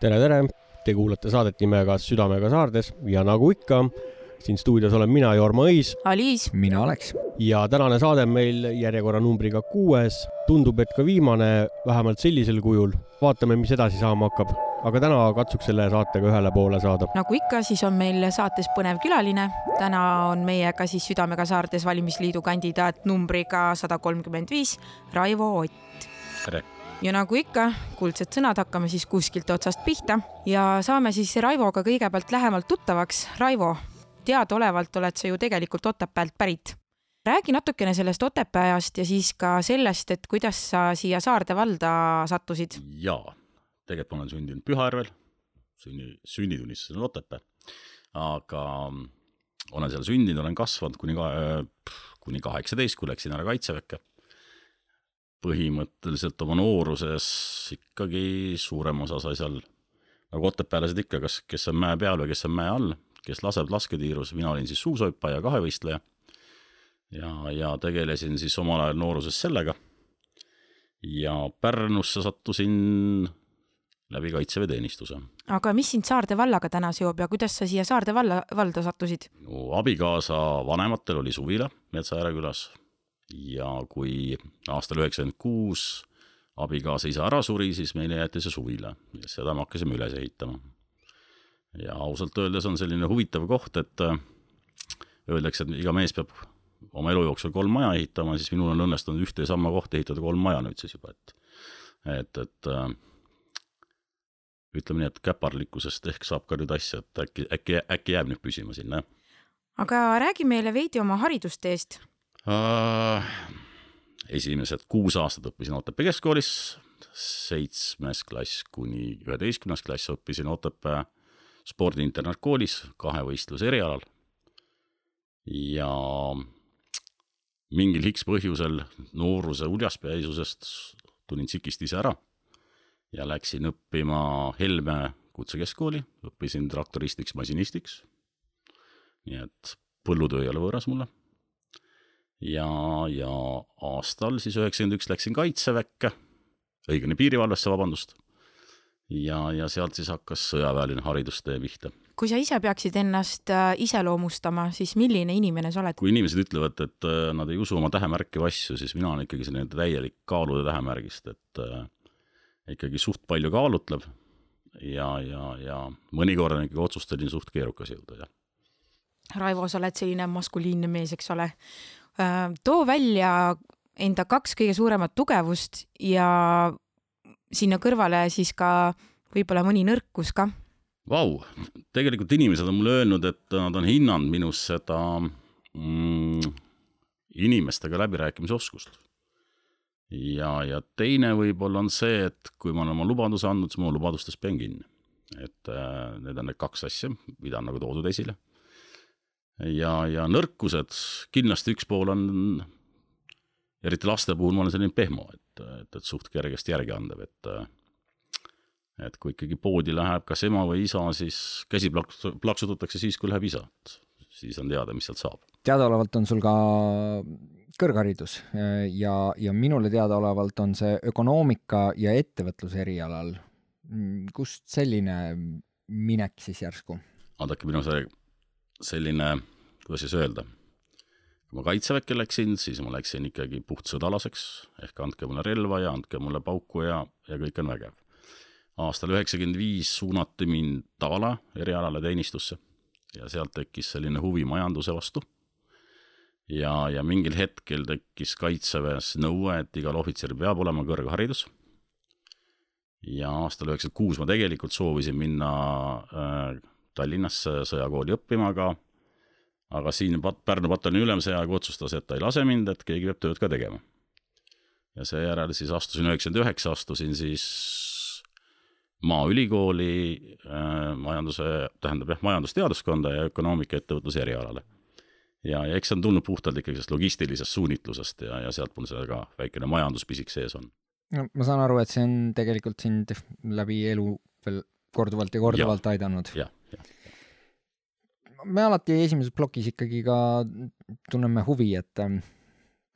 tere, tere, te kuulate saadet nimega Südamega saardes ja nagu ikka, siin stuudios olen mina, Jorma Õis Aliis. mina Alex. ja tänane saade on meil järjekorranumbriga kuues. tundub, et ka viimane, vähemalt sellisel kujul. vaatame, mis edasi saama hakkab, aga täna katsuks selle saatega ühele poole saada. nagu ikka, siis on meil saates põnev külaline. täna on meiega siis Südamega saartes valimisliidu kandidaat numbriga sada kolmkümmend viis, Raivo Ott. tere ja nagu ikka, kuldsed sõnad, hakkame siis kuskilt otsast pihta ja saame siis Raivoga kõigepealt lähemalt tuttavaks. Raivo, teadaolevalt oled sa ju tegelikult Otepäält pärit. räägi natukene sellest Otepää ajast ja siis ka sellest, et kuidas sa siia Saarde valda sattusid. jaa, tegelikult ma olen sündinud Pühajärvel, sünni, sünnitunnistus on Otepää, aga olen seal sündinud, olen kasvanud kuni ka, kuni kaheksateist, kui läksin ära kaitseväkke põhimõtteliselt oma nooruses ikkagi suurem osa sai seal nagu otepäälased ikka, kas, kes on mäe peal või kes on mäe all, kes laseb lasketiirus, mina olin siis suusahüppaja, kahevõistleja. ja, ja tegelesin siis omal ajal nooruses sellega. ja Pärnusse sattusin läbi kaitseväeteenistuse. aga mis sind Saarde vallaga täna seob ja kuidas sa siia Saarde valla, valda sattusid? minu abikaasa vanematel oli suvila Metsa-Ääre külas ja kui aastal üheksakümmend kuus abikaasa isa ära suri, siis meile jäeti see suvila ja seda me hakkasime üles ehitama. ja ausalt öeldes on selline huvitav koht, et äh, öeldakse, et iga mees peab oma elu jooksul kolm maja ehitama, siis minul on õnnestunud ühte ja sama kohta ehitada kolm maja nüüd siis juba, et et, et äh, ütleme nii, et käparlikkusest ehk saab ka nüüd asja, et äkki, äkki, äkki jääb nüüd püsima sinna, aga räägi meile veidi oma haridusteest esimesed kuus aastat õppisin Otepää keskkoolis, seitsmes klass kuni üheteistkümnes klass õppisin Otepää spordiinternatkoolis kahevõistluse erialal. ja mingil X põhjusel nooruse uljaspäisusest tulin tsikist ise ära ja läksin õppima Helme kutsekeskkooli, õppisin traktoristiks, masinistiks. nii et põllutöö ei ole võõras mulle ja, ja aastal siis üheksakümmend üks läksin Kaitseväkke, õigemini piirivalvesse, vabandust. ja, ja sealt siis hakkas sõjaväeline haridustee pihta. kui sa ise peaksid ennast äh, iseloomustama, siis milline inimene sa oled? kui inimesed ütlevad, et äh, nad ei usu oma tähemärki või asju, siis mina olen ikkagi selline täielik kaalude tähemärgist, et äh, ikkagi suht palju kaalutleb ja, ja, ja mõnikord on ikkagi otsusteni suht keerukas jõuda, jah. Raivo, sa oled selline maskuliinne mees, eks ole too välja enda kaks kõige suuremat tugevust ja sinna kõrvale siis ka võib-olla mõni nõrkus ka. Vau, tegelikult inimesed on mulle öelnud, et nad on hinnanud minus seda mm, inimestega läbirääkimise oskust. ja, ja teine võib-olla on see, et kui ma olen oma lubaduse andnud, siis ma lubadustest pean kinni. et äh, need on need kaks asja, mida on nagu toodud esile ja, ja nõrkused, kindlasti üks pool on, eriti laste puhul ma olen selline pehmo, et, et, et suht kergesti järgi andev, et et kui ikkagi poodi läheb kas ema või isa, siis käsi plaks-, plaksutatakse siis, kui läheb isa, et siis on teada, mis sealt saab. teadaolevalt on sul ka kõrgharidus ja, ja minule teadaolevalt on see ökonoomika ja ettevõtluse erialal. kust selline minek siis järsku? vaadake, minu see selline, kuidas siis öelda, kui ma kaitseväkke läksin, siis ma läksin ikkagi puhtsõdalaseks, ehk andke mulle relva ja andke mulle pauku ja, ja kõik on vägev. aastal üheksakümmend viis suunati mind Taala erialale teenistusse ja sealt tekkis selline huvi majanduse vastu. ja, ja mingil hetkel tekkis kaitseväes nõue, et igal ohvitseril peab olema kõrgharidus ja aastal üheksakümmend kuus ma tegelikult soovisin minna äh, Tallinnasse sõjakooli õppima, aga aga siin Pärnu pataljoni ülem seeaegu otsustas, et ta ei lase mind, et keegi peab tööd ka tegema. ja seejärel siis astusin üheksakümmend üheksa, astusin siis Maaülikooli äh, majanduse, tähendab jah, majandusteaduskonda ja ökonoomika ettevõtluse erialale. ja, ja eks see on tulnud puhtalt ikkagi sellest logistilisest suunitlusest ja, ja sealt mul see ka väikene majanduspisik sees on. no ma saan aru, et see on tegelikult sind läbi elu veel korduvalt ja korduvalt ja, aidanud. jah me alati esimeses plokis ikkagi ka tunneme huvi, et ähm,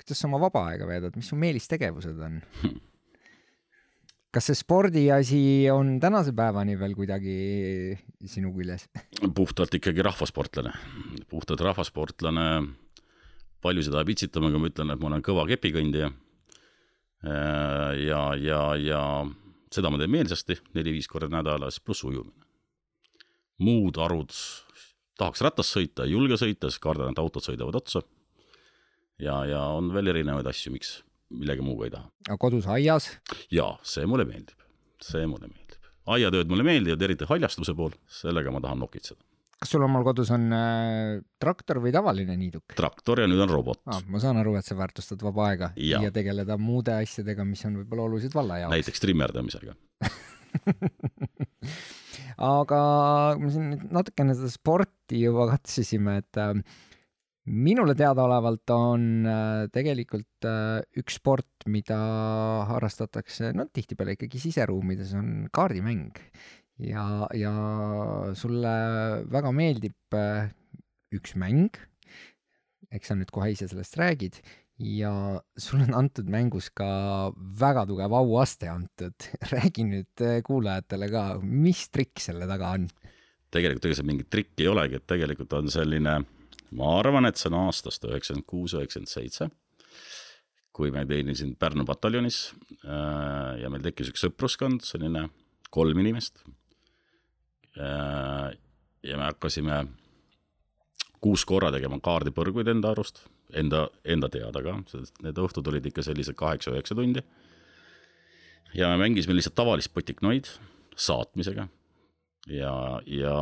kuidas sa oma vaba aega veedad, mis su meelistegevused on? kas see spordiasi on tänase päevani veel kuidagi sinu küljes? puhtalt ikkagi rahvasportlane, puhtalt rahvasportlane. palju seda pitsitama, kui ma ütlen, et ma olen kõva kepikõndija. ja, ja, ja seda ma teen meelsasti neli-viis korda nädalas, pluss ujumine. muud arvud, tahaks ratast sõita, ei julge sõita, sest kardan, et autod sõidavad otsa. ja, ja on veel erinevaid asju, miks millegi muuga ei taha. aga kodus aias? jaa, see mulle meeldib, see mulle meeldib. aiatööd mulle meeldivad, eriti haljastuse pool, sellega ma tahan nokitseda. kas sul omal kodus on äh, traktor või tavaline niiduk? traktor ja nüüd on robot ah,. ma saan aru, et sa väärtustad vaba aega ja, ja tegeleda muude asjadega, mis on võib-olla olulised valla jaoks. näiteks trimmerdamisega aga me siin nüüd natukene seda sporti juba katsisime, et äh, minule teadaolevalt on äh, tegelikult äh, üks sport, mida harrastatakse, no tihtipeale ikkagi siseruumides, on kaardimäng. ja, ja sulle väga meeldib üks mäng, eks sa nüüd kohe ise sellest räägid, ja sulle on antud mängus ka väga tugev auaste antud. räägi nüüd kuulajatele ka, mis trikk selle taga on? tegelikult ega see mingit trikki ei olegi, et tegelikult on selline ma arvan, et see on aastast üheksakümmend kuus, üheksakümmend seitse, kui ma teenisin Pärnu pataljonis äh, ja meil tekkis üks sõpruskond, selline kolm inimest. Äh, ja me hakkasime kuus korra tegema kaardipõrguid enda arust, enda, enda teada ka, sest need õhtud olid ikka sellised kaheksa-üheksa tundi. ja me mängisime lihtsalt tavalist potiknoid saatmisega ja, ja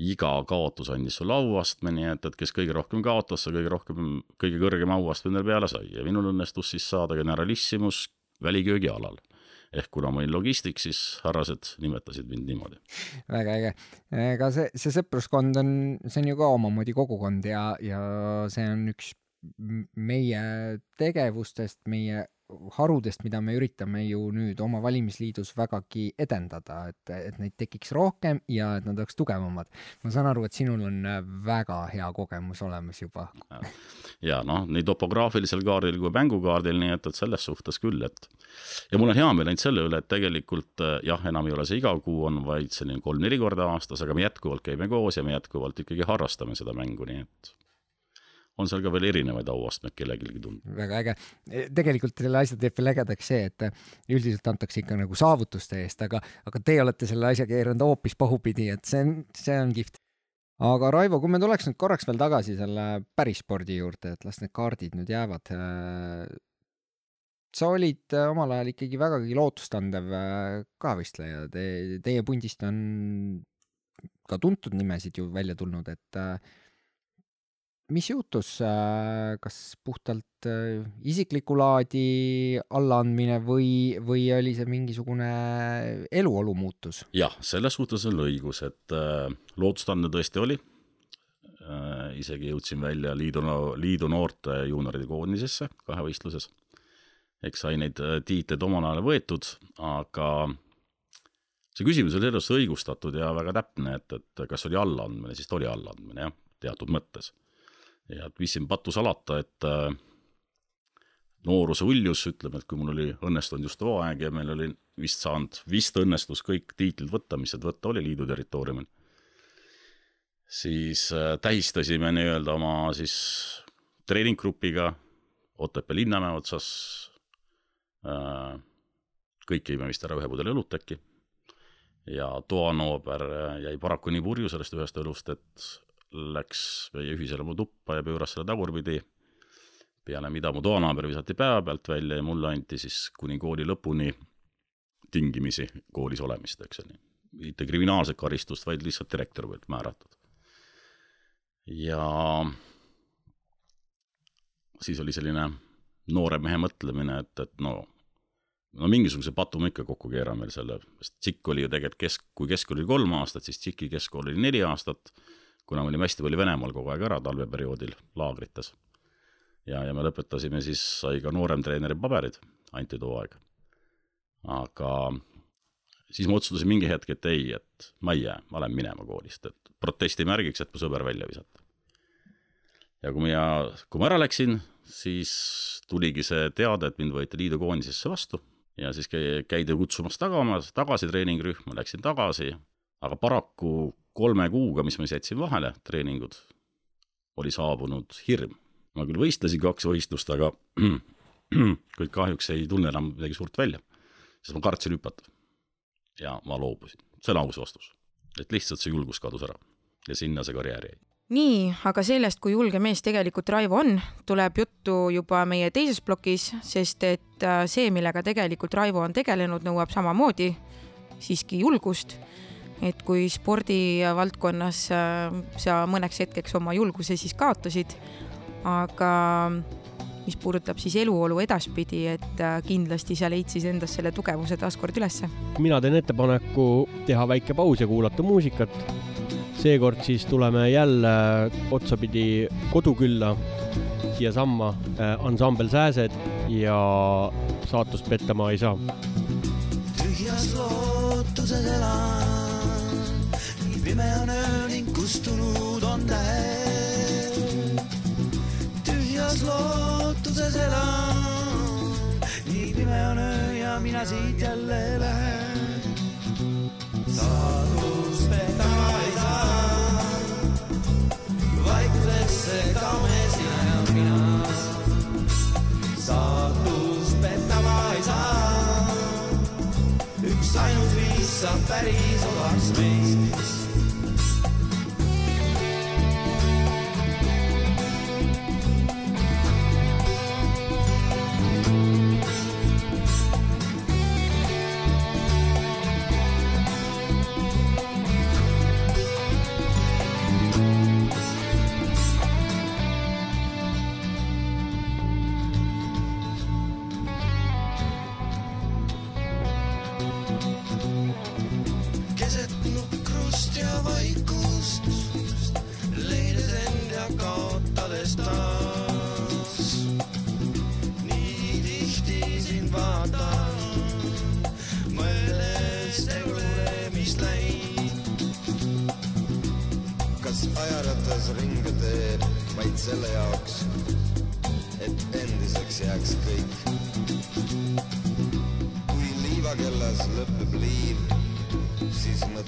iga kaotus andis sulle auastme, nii et, et kes kõige rohkem kaotas, see kõige rohkem, kõige kõrgem auastme endale peale sai ja minul õnnestus siis saada generalissimus väliköögialal. Ehk kuna ma olin logistik, siis härrased nimetasid mind niimoodi. väga äge. ega see, see sõpruskond on, see on ju ka omamoodi kogukond ja, ja see on üks meie tegevustest, meie harudest, mida me üritame ju nüüd oma valimisliidus vägagi edendada, et, et neid tekiks rohkem ja et nad oleks tugevamad. ma saan aru, et sinul on väga hea kogemus olemas juba. ja noh, nii topograafilisel kaardil kui mängukaardil, nii et, et selles suhtes küll, et ja mul on hea meel ainult selle üle, et tegelikult jah, enam ei ole see iga kuu on, vaid selline kolm-neli korda aastas, aga me jätkuvalt käime koos ja me jätkuvalt ikkagi harrastame seda mängu, nii et on seal ka veel erinevaid auastmeid kellelegi tunda. väga äge. tegelikult selle asja teeb veel ägedaks see, et üldiselt antakse ikka nagu saavutuste eest, aga, aga teie olete selle asja keeranud hoopis pahupidi, et see on, see on kihvt. aga Raivo, kui me tuleks nüüd korraks veel tagasi selle päris spordi juurde, et las need kaardid nüüd jäävad. sa olid omal ajal ikkagi vägagi lootustandev kahevõistleja Te,, teie pundist on ka tuntud nimesid ju välja tulnud, et mis juhtus, äh, kas puhtalt äh, isiklikku laadi allaandmine või, või oli see mingisugune eluolu muutus? jah, selles suhtes on õigus, et äh, lootustanne tõesti oli isegi jõudsin välja liidu, liidu noorte juunioride koondisesse kahevõistluses. eks sai neid tiitleid omal ajal võetud, aga see küsimus oli sellest õigustatud ja väga täpne, et, et kas oli allaandmine, siis ta oli allaandmine jah, teatud mõttes ja pistsin patu salata, et äh, nooruse uljus, ütleme, et kui mul oli õnnestunud just hooaeg ja meil oli vist saanud, vist õnnestus kõik tiitlid võtta, mis sealt võtta oli liidu territooriumil, siis äh, tähistasime nii-öelda oma siis treeninggrupiga Otepää Linnamäe otsas äh,. kõik jõime vist ära ühe pudeli õlut äkki ja toanoober jäi paraku nii purju sellest ühest õlust, et läks meie ühisele mu tuppa ja pööras selle tagurpidi, peale mida mu toanaaber visati päeva pealt välja ja mulle anti siis kuni kooli lõpuni tingimisi koolis olemist, eks ole. mitte kriminaalset karistust, vaid lihtsalt direktori poolt määratud. ja siis oli selline noore mehe mõtlemine, et, et no no mingisuguse patu me ikka kokku keerame selle, sest TSIK oli ju tegelikult kesk, kui keskkool oli kolm aastat, siis TSIK-i keskkool oli neli aastat kuna me olime hästi palju Venemaal kogu aeg ära talveperioodil laagrites. ja, ja me lõpetasime siis, sai ka nooremtreeneri paberid, anti too aeg. aga siis ma otsustasin mingi hetk, et ei, et ma ei jää, ma lähen minema koolist, et protesti märgiks, et mu sõber välja visata. ja kui ma, kui ma ära läksin, siis tuligi see teade, et mind võeti liidu koondisesse vastu ja siis käidi kutsumas tagamas, tagasi treeningrühm, ma läksin tagasi, aga paraku kolme kuuga, mis ma siis jätsin vahele, treeningud, oli saabunud hirm. ma küll võistlesin kaks võistlust, aga kuid kahjuks ei tunne enam midagi suurt välja, sest ma kartsin hüpata. ja ma loobusin, see on aus vastus. et lihtsalt see julgus kadus ära ja sinna see karjäär jäi nii, aga sellest, kui julge mees tegelikult Raivo on, tuleb juttu juba meie teises plokis, sest et äh, see, millega tegelikult Raivo on tegelenud, nõuab samamoodi siiski julgust. Et kui spordivaldkonnas äh, sa mõneks hetkeks oma julguse siis kaotasid, aga mis puudutab siis eluolu edaspidi, et äh, kindlasti sa leidsid endas selle tugevuse taaskord ülesse. mina teen ettepaneku teha väike paus ja kuulata muusikat seekord siis tuleme jälle otsapidi kodukülla siiasamma äh, ansambel Sääsed ja saatust pettama ei saa. Tähed. tühjas lootuses elan, nii pime on öö ja mina siit jälle lähen. saadus petama ei saa segame sina ja mina. saatus petama ei saa. üks ainus viis saab päris osaks meist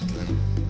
Manhattan.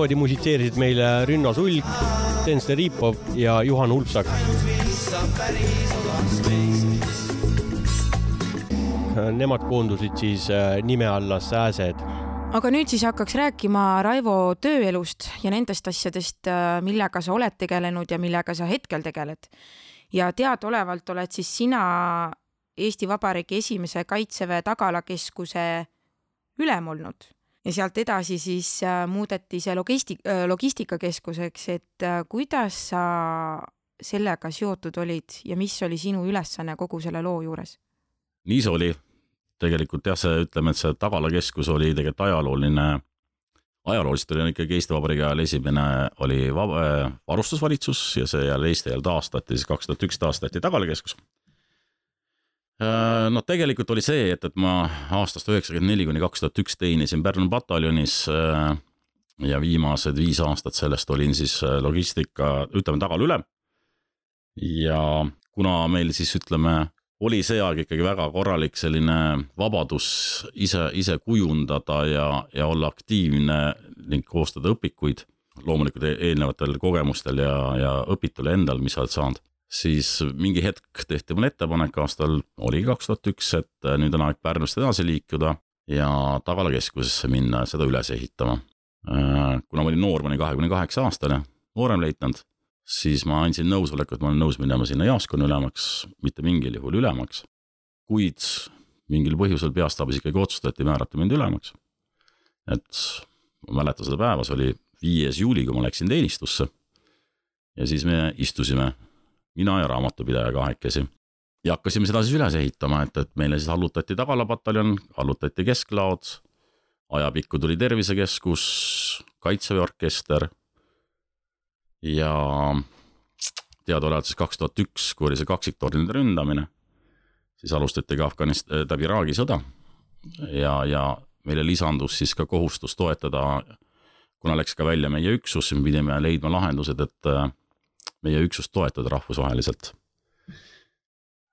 Niimoodi musitseerisid meile Rünno Sulg, Sten Steripov ja Juhan Ulfsak. Nemad koondusid siis äh, nime alla Sääsed aga nüüd siis hakkaks rääkima Raivo tööelust ja nendest asjadest, äh, millega sa oled tegelenud ja millega sa hetkel tegeled. ja teadaolevalt oled siis sina Eesti Vabariigi esimese Kaitseväe tagalakeskuse ülem olnud ja sealt edasi siis äh, muudeti see logistik-, äh, logistikakeskuseks, et äh, kuidas sa sellega seotud olid ja mis oli sinu ülesanne kogu selle loo juures? nii see oli. tegelikult jah, see, ütleme, et see tagalakeskus oli tegelikult ajalooline ajalooliselt oli ikkagi Eesti Vabariigi ajal esimene oli vaba, äh, varustusvalitsus ja seejärel Eesti ajal taastati, siis kaks tuhat üks taastati Tagalekeskus. Äh, no tegelikult oli see, et, et ma aastast üheksakümmend neli kuni kaks tuhat üks teenisin Pärnu pataljonis äh, ja viimased viis aastat sellest olin siis logistika, ütleme Tagal ülem. ja kuna meil siis ütleme oli see aeg ikkagi väga korralik selline vabadus ise, ise kujundada ja, ja olla aktiivne ning koostada õpikuid, loomulikult e-, eelnevatel kogemustel ja, ja õpitul endal, mis sa oled saanud, siis mingi hetk tehti mulle ettepanek, aastal oli kaks tuhat üks, et nüüd on aeg Pärnust edasi liikuda ja Tagala keskusesse minna ja seda üles ehitama. kuna ma olin noor, ma olin kahekümne kaheksa aastane, nooremleitnant siis ma andsin nõusoleku, et ma olen nõus minema sinna jaaskonna ülemaks, mitte mingil juhul ülemaks. kuid mingil põhjusel peastaabis ikkagi otsustati määrata mind ülemaks. et ma mäletan seda päeva, see oli viies juuli, kui ma läksin teenistusse. ja siis me istusime, mina ja raamatupidaja kahekesi. Ja hakkasime seda siis üles ehitama, et, et meile siis allutati tagalapataljon, allutati kesklaod, ajapikku tuli tervisekeskus, kaitseväe orkester ja teadaolevalt siis kaks tuhat üks, kui oli see kaksiktornide ründamine, siis alustati ka Afganist-, äh, tähendab Iraagi sõda. Ja, ja meile lisandus siis ka kohustus toetada, kuna läks ka välja meie üksus, siis me pidime leidma lahendused, et äh, meie üksust toetada rahvusvaheliselt.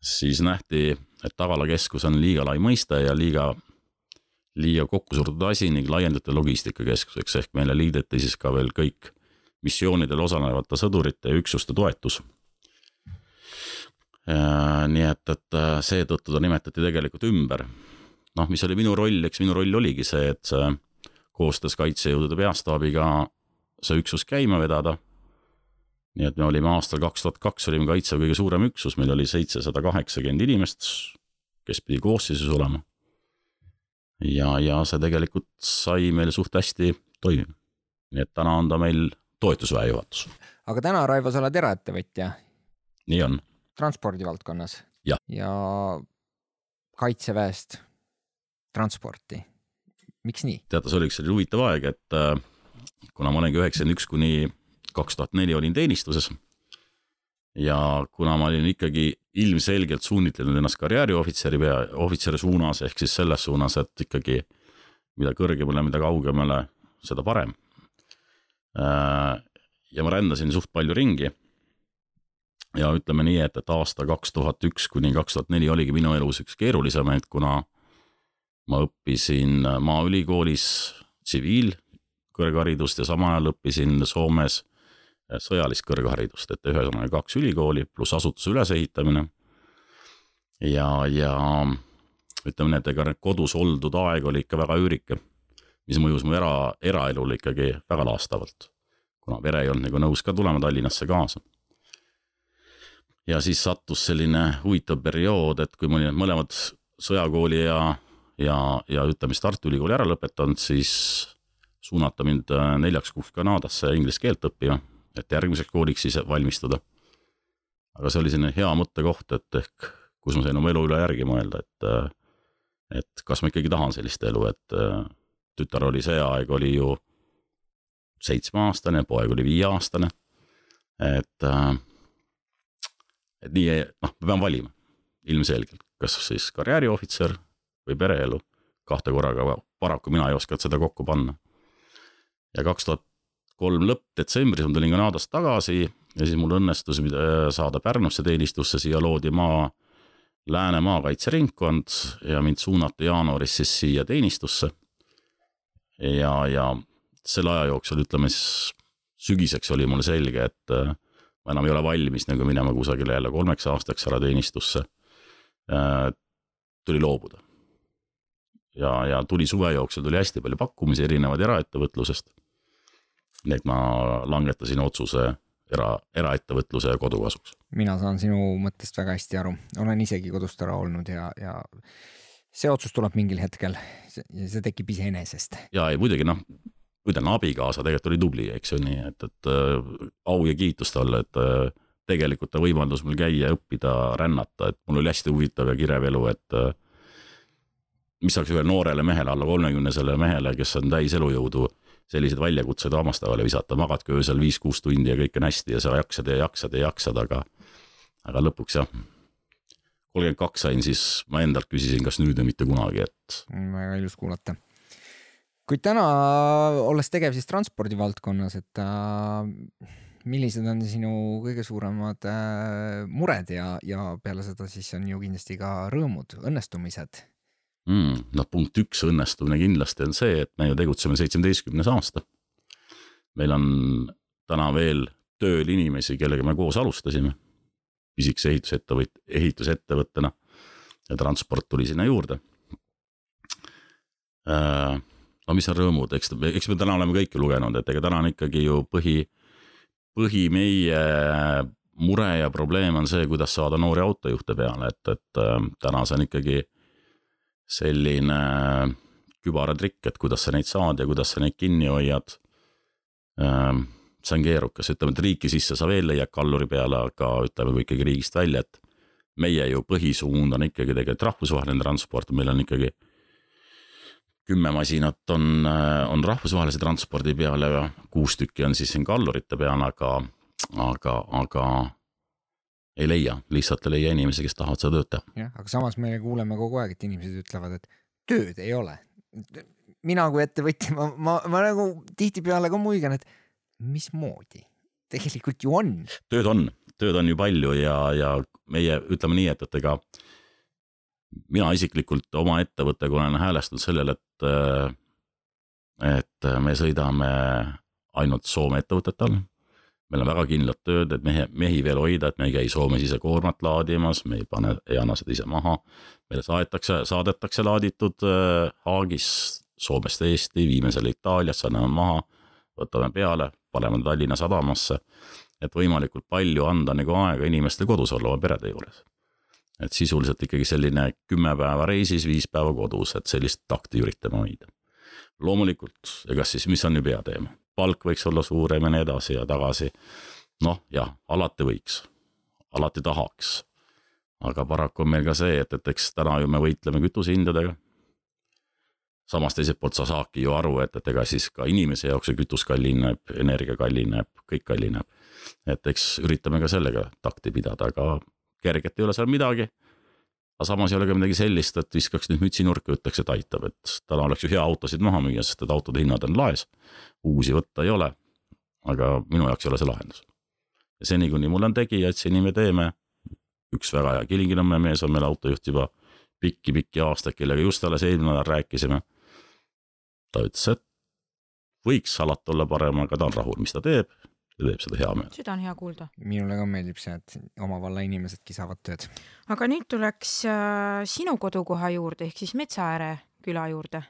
siis nähti, et Tagala keskus on liiga lai mõiste ja liiga, liiga kokku surutud asi ning laiendati logistikakeskuseks, ehk meile liideti siis ka veel kõik missioonidel osalevate sõdurite ja üksuste toetus. nii et, et äh, seetõttu ta nimetati tegelikult ümber. noh, mis oli minu roll, eks minu roll oligi see, et see koostöös kaitsejõudude peastaabiga see üksus käima vedada. Nii et me olime aastal kaks tuhat kaks olime kaitseväe kõige suurem üksus, meil oli seitsesada kaheksakümmend inimest, kes pidi koosseisus olema. ja, ja see tegelikult sai meil suht hästi toimima. nii et täna on ta meil toetusväe juhatus. aga täna, Raivo, sa oled eraettevõtja. nii on. transpordivaldkonnas. ja, ja kaitseväest transporti. miks nii? teate, see oli üks selline huvitav aeg, et äh, kuna ma olengi üheksakümmend üks kuni kaks tuhat neli olin teenistuses ja kuna ma olin ikkagi ilmselgelt suunitlenud ennast karjääriohvitseri pea, ohvitseri suunas ehk siis selles suunas, et ikkagi mida kõrgemale, mida kaugemale, seda parem Äh, ja ma rändasin suht palju ringi. ja ütleme nii, et, et aasta kaks tuhat üks kuni kaks tuhat neli oligi minu elus üks keerulisemaid, kuna ma õppisin Maaülikoolis tsiviilkõrgharidust ja samal ajal õppisin Soomes sõjalist kõrgharidust, et ühesõnaga kaks ülikooli pluss asutuse ülesehitamine. ja, ja ütleme nii, et ega kodus oldud aeg oli ikka väga üürike mis mõjus mu era, eraelule ikkagi väga laastavalt. kuna pere ei olnud nagu nõus ka tulema Tallinnasse kaasa. ja siis sattus selline huvitav periood, et kui ma olin mõlemad sõjakooli ja, ja, ja ütleme siis Tartu Ülikooli ära lõpetanud, siis suunata mind äh, neljaks kuuks Kanadasse inglise keelt õppima, et järgmiseks kooliks siis valmistuda. aga see oli selline hea mõttekoht, et ehk kus ma sain oma elu üle järgi mõelda, et äh, et kas ma ikkagi tahan sellist elu, et äh, tütar oli see aeg oli ju seitsmeaastane, poeg oli viieaastane. et, äh, et nii, noh, ma pean valima ilmselgelt, kas siis karjääriohvitser või pereelu, kahte korraga paraku mina ei osanud seda kokku panna. ja kaks tuhat kolm lõppdetsembris ma tulin Kanadast tagasi ja siis mul õnnestus saada Pärnusse teenistusse, siia loodi maa, Lääne maakaitseringkond ja mind suunati jaanuaris siis siia teenistusse ja, ja selle aja jooksul, ütleme siis sügiseks oli mulle selge, et äh, ma enam ei ole valmis nagu minema kusagile jälle kolmeks aastaks ära teenistusse. Äh, tuli loobuda. ja, ja tuli suve jooksul tuli hästi palju pakkumisi erinevaid eraettevõtlusest. Nii et ma langetasin otsuse era, eraettevõtluse ja kodu kasuks. mina saan sinu mõttest väga hästi aru, olen isegi kodust ära olnud ja, ja see otsus tuleb mingil hetkel, see tekib iseenesest. ja ei muidugi noh, ütlen abikaasa tegelikult oli tubli, eks ju nii, et, et äh, au ja kiitus talle, et äh, tegelikult ta võimaldas mul käia, õppida, rännata, et mul oli hästi huvitav ja kirev elu, et äh, mis saaks ühele noorele mehele, alla kolmekümnesele mehele, kes on täis elujõudu, selliseid väljakutseid hammaspäevale visata, magadki öösel viis-kuus tundi ja kõik on hästi ja sa jaksad ja jaksad ja jaksad, aga, aga lõpuks jah, kolmkümmend kaks sain, siis ma endalt küsisin, kas nüüd või mitte kunagi, et. väga ilus kuulata. kuid täna, olles tegev siis transpordivaldkonnas, et äh, millised on sinu kõige suuremad äh, mured ja, ja peale seda siis on ju kindlasti ka rõõmud, õnnestumised mm,? noh, punkt üks õnnestumine kindlasti on see, et me ju tegutseme seitsmeteistkümnes aasta. meil on täna veel tööl inimesi, kellega me koos alustasime pisikese ehitusettevõt-, ehitusettevõttena ja transport tuli sinna juurde. Äh, no mis on rõõmud, eks, eks me täna oleme kõike lugenud, et ega täna on ikkagi ju põhi, põhi meie mure ja probleem on see, kuidas saada noori autojuhte peale, et, et äh, täna see on ikkagi selline kübaratrikk, et kuidas sa neid saad ja kuidas sa neid kinni hoiad. Äh, see on keerukas, ütleme, et riiki sisse sa veel leiad kalluri peale, aga ütleme, kui ikkagi riigist välja, et meie ju põhisuund on ikkagi tegelikult rahvusvaheline transport, meil on ikkagi kümme masinat on, on rahvusvahelise transpordi peal ja kuus tükki on siis siin kallurite peal, aga, aga, aga ei leia, lihtsalt ei leia inimesi, kes tahavad seda tööd teha. jah, aga samas me kuuleme kogu aeg, et inimesed ütlevad, et tööd ei ole. mina kui ettevõtja, ma, ma, ma nagu tihtipeale ka muigan, et mismoodi? tegelikult ju on. tööd on, tööd on ju palju ja, ja meie ütleme nii, et, et ega mina isiklikult oma ettevõttega olen häälestunud sellele, et, et me sõidame ainult Soome ettevõtete all. Meil on väga kindlad tööd, et mehe, mehi veel hoida, et me ei käi Soomes ise koormat laadimas, me ei pane, ei anna seda ise maha. meile saadetakse, saadetakse laaditud äh, Haagis Soomest Eesti, viime selle Itaaliasse, anname maha, võtame peale, paneme Tallinna sadamasse, et võimalikult palju anda nagu aega inimestel kodus olla oma perede juures. et sisuliselt ikkagi selline kümme päeva reisis, viis päeva kodus, et sellist takti üritame hoida. loomulikult, ega siis, mis on ju peateema, palk võiks olla suurem ja nii edasi ja tagasi. noh, jah, alati võiks, alati tahaks. aga paraku on meil ka see, et, et eks täna ju me võitleme kütusehindadega samas teiselt poolt sa saadki ju aru, et, et ega siis ka inimese jaoks see kütus kallineb, energia kallineb, kõik kallineb. et eks üritame ka sellega takti pidada, aga kerget ei ole seal midagi. Aga samas ei ole ka midagi sellist, et viskaks nüüd mütsi nurka, ütleks, et aitab, et täna oleks ju hea autosid maha müüa, sest et autode hinnad on laes. uusi võtta ei ole. aga minu jaoks ei ole see lahendus. ja seni, kuni mul on tegijaid, seni me teeme. üks väga hea Kilingi-Nõmme mees on meil autojuht juba pikki-pikki aastaid, kellega just alles eelmine nädal rääkisime ta ütles, et võiks alati olla parem, aga ta on rahul, mis ta teeb ja teeb seda hea meelega. seda on hea kuulda. minule ka meeldib see, et oma valla inimesedki saavad tööd. aga nüüd tuleks äh, sinu kodukoha juurde ehk siis Metsaääre küla juurde.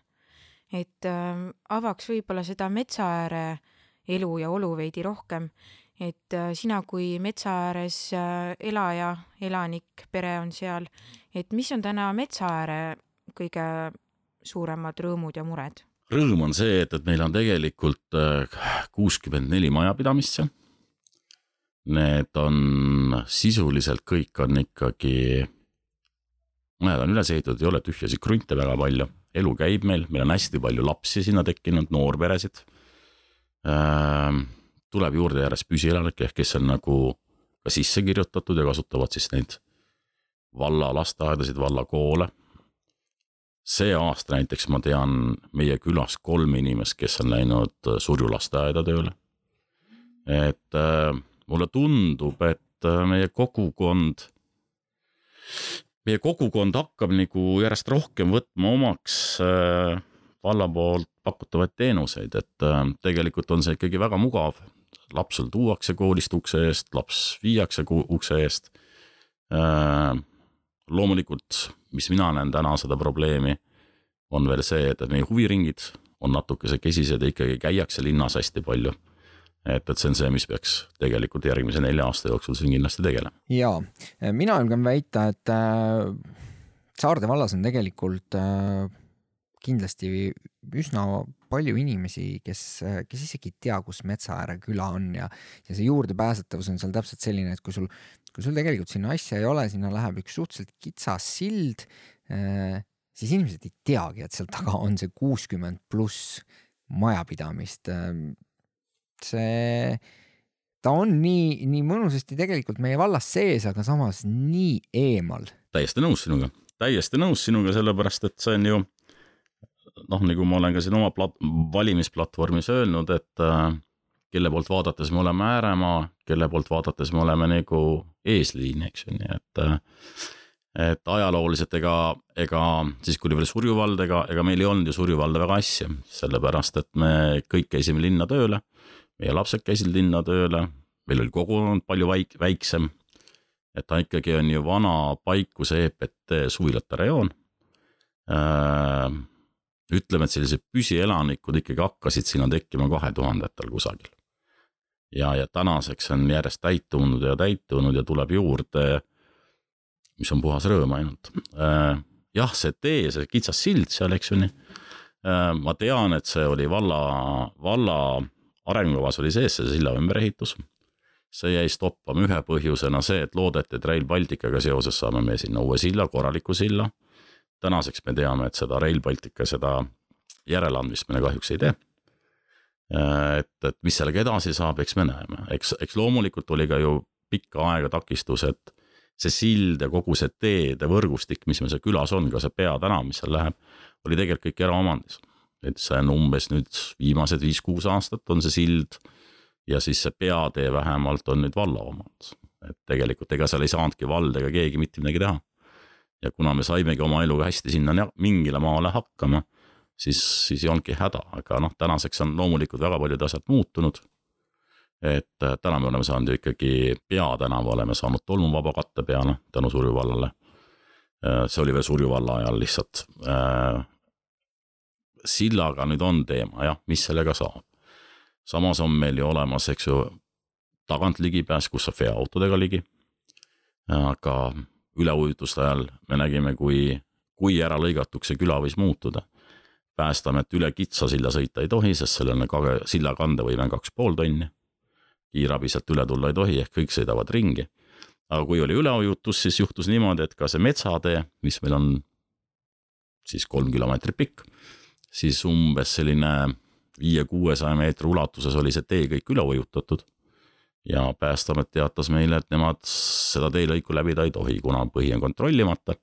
et äh, avaks võib-olla seda Metsaääre elu ja olu veidi rohkem. et äh, sina kui metsa ääres äh, elaja, elanik, pere on seal, et mis on täna Metsaääre kõige suuremad rõõmud ja mured? Rõõm on see, et, et meil on tegelikult äh, kuuskümmend neli majapidamist seal. Need on sisuliselt kõik on ikkagi, majad on üles ehitatud, ei ole tühjasid krunte väga palju, elu käib meil, meil on hästi palju lapsi sinna tekkinud, noorperesid äh,. tuleb juurde järjest püsielanikke kes on nagu ka sisse kirjutatud ja kasutavad siis neid valla lasteaedasid, valla koole see aasta näiteks ma tean meie külas kolm inimest, kes on läinud äh, Surju lasteaeda tööle. et äh, mulle tundub, et äh, meie kogukond, meie kogukond hakkab nagu järjest rohkem võtma omaks äh, valla poolt pakutavaid teenuseid, et äh, tegelikult on see ikkagi väga mugav. laps sul tuuakse koolist ukse eest, laps viiakse ukse eest äh, loomulikult, mis mina näen täna seda probleemi, on veel see, et meie huviringid on natukese kesised ja ikkagi käiakse linnas hästi palju. et, et see on see, mis peaks tegelikult järgmise nelja aasta jooksul siin kindlasti tegelema. ja, mina julgen väita, et äh, Saarde vallas on tegelikult äh, kindlasti üsna palju inimesi, kes, kes isegi ei tea, kus Metsaääre küla on ja, ja see juurdepääsetavus on seal täpselt selline, et kui sul, kui sul tegelikult sinna asja ei ole, sinna läheb üks suhteliselt kitsas sild, äh, siis inimesed ei teagi, et seal taga on see kuuskümmend pluss majapidamist. see, ta on nii, nii mõnusasti tegelikult meie vallas sees, aga samas nii eemal. täiesti nõus sinuga, täiesti nõus sinuga, sellepärast et see on ju noh, nagu ma olen ka siin oma plat-, valimisplatvormis öelnud, et äh, kelle poolt vaadates me oleme ääremaa, kelle poolt vaadates me oleme nagu eesliin, eks ju, nii et äh, et ajalooliselt ega, ega siis, kui oli veel Surju vald, ega, ega meil ei olnud ju Surju valda väga asja, sellepärast et me kõik käisime linna tööle, meie lapsed käisid linna tööle, meil oli kogukond palju väik-, väiksem, et ta ikkagi on ju vana paikuse EPT suvilate rajoon äh, ütleme, et sellised püsielanikud ikkagi hakkasid sinna tekkima kahe tuhandetel kusagil. ja, ja tänaseks on järjest täitunud ja täitunud ja tuleb juurde, mis on puhas rõõm ainult. Äh, jah, see tee, see kitsas sild seal, eks ju nii. Äh, ma tean, et see oli valla, valla arengukavas oli sees see silla ümberehitus. see jäi stoppama ühe põhjusena see, et loodeti, et Rail Balticaga seoses saame me sinna uue silla, korraliku silla tänaseks me teame, et seda Rail Baltica, seda järeleandmist me kahjuks ei tee. et, et mis sellega edasi saab, eks me näeme, eks, eks loomulikult oli ka ju pikka aega takistus, et see sild ja kogu see teede võrgustik, mis meil seal külas on, ka see peatänav, mis seal läheb, oli tegelikult kõik eraomandis. et see on umbes nüüd viimased viis-kuus aastat on see sild ja siis see peatee vähemalt on nüüd valla omand. et tegelikult ega seal ei saanudki vald ega keegi mitte midagi teha ja kuna me saimegi oma eluga hästi sinna mingile maale hakkama, siis, siis ei olnudki häda, aga noh, tänaseks on loomulikult väga paljud asjad muutunud. et äh, täna me oleme saanud ju ikkagi peatänava oleme saanud tolmuvaba katte peale tänu Surju vallale. Äh, see oli veel Surju valla ajal lihtsalt. Äh, sillaga nüüd on teema jah, mis sellega saab. samas on meil ju olemas, eks ju, tagant ligipääs, kus saab veoautodega ligi. aga üleujutuste ajal me nägime, kui, kui ära lõigatuks see küla võis muutuda. päästeamet üle kitsa silla sõita ei tohi, sest sellel on kage, silla kandevõime on kaks pool tonni. kiirabi sealt üle tulla ei tohi, ehk kõik sõidavad ringi. aga kui oli üleujutus, siis juhtus niimoodi, et ka see metsatee, mis meil on siis kolm kilomeetrit pikk, siis umbes selline viie-kuuesaja meetri ulatuses oli see tee kõik üle ujutatud ja Päästeamet teatas meile, et nemad seda teelõiku läbida ei tohi, kuna põhi on kontrollimata.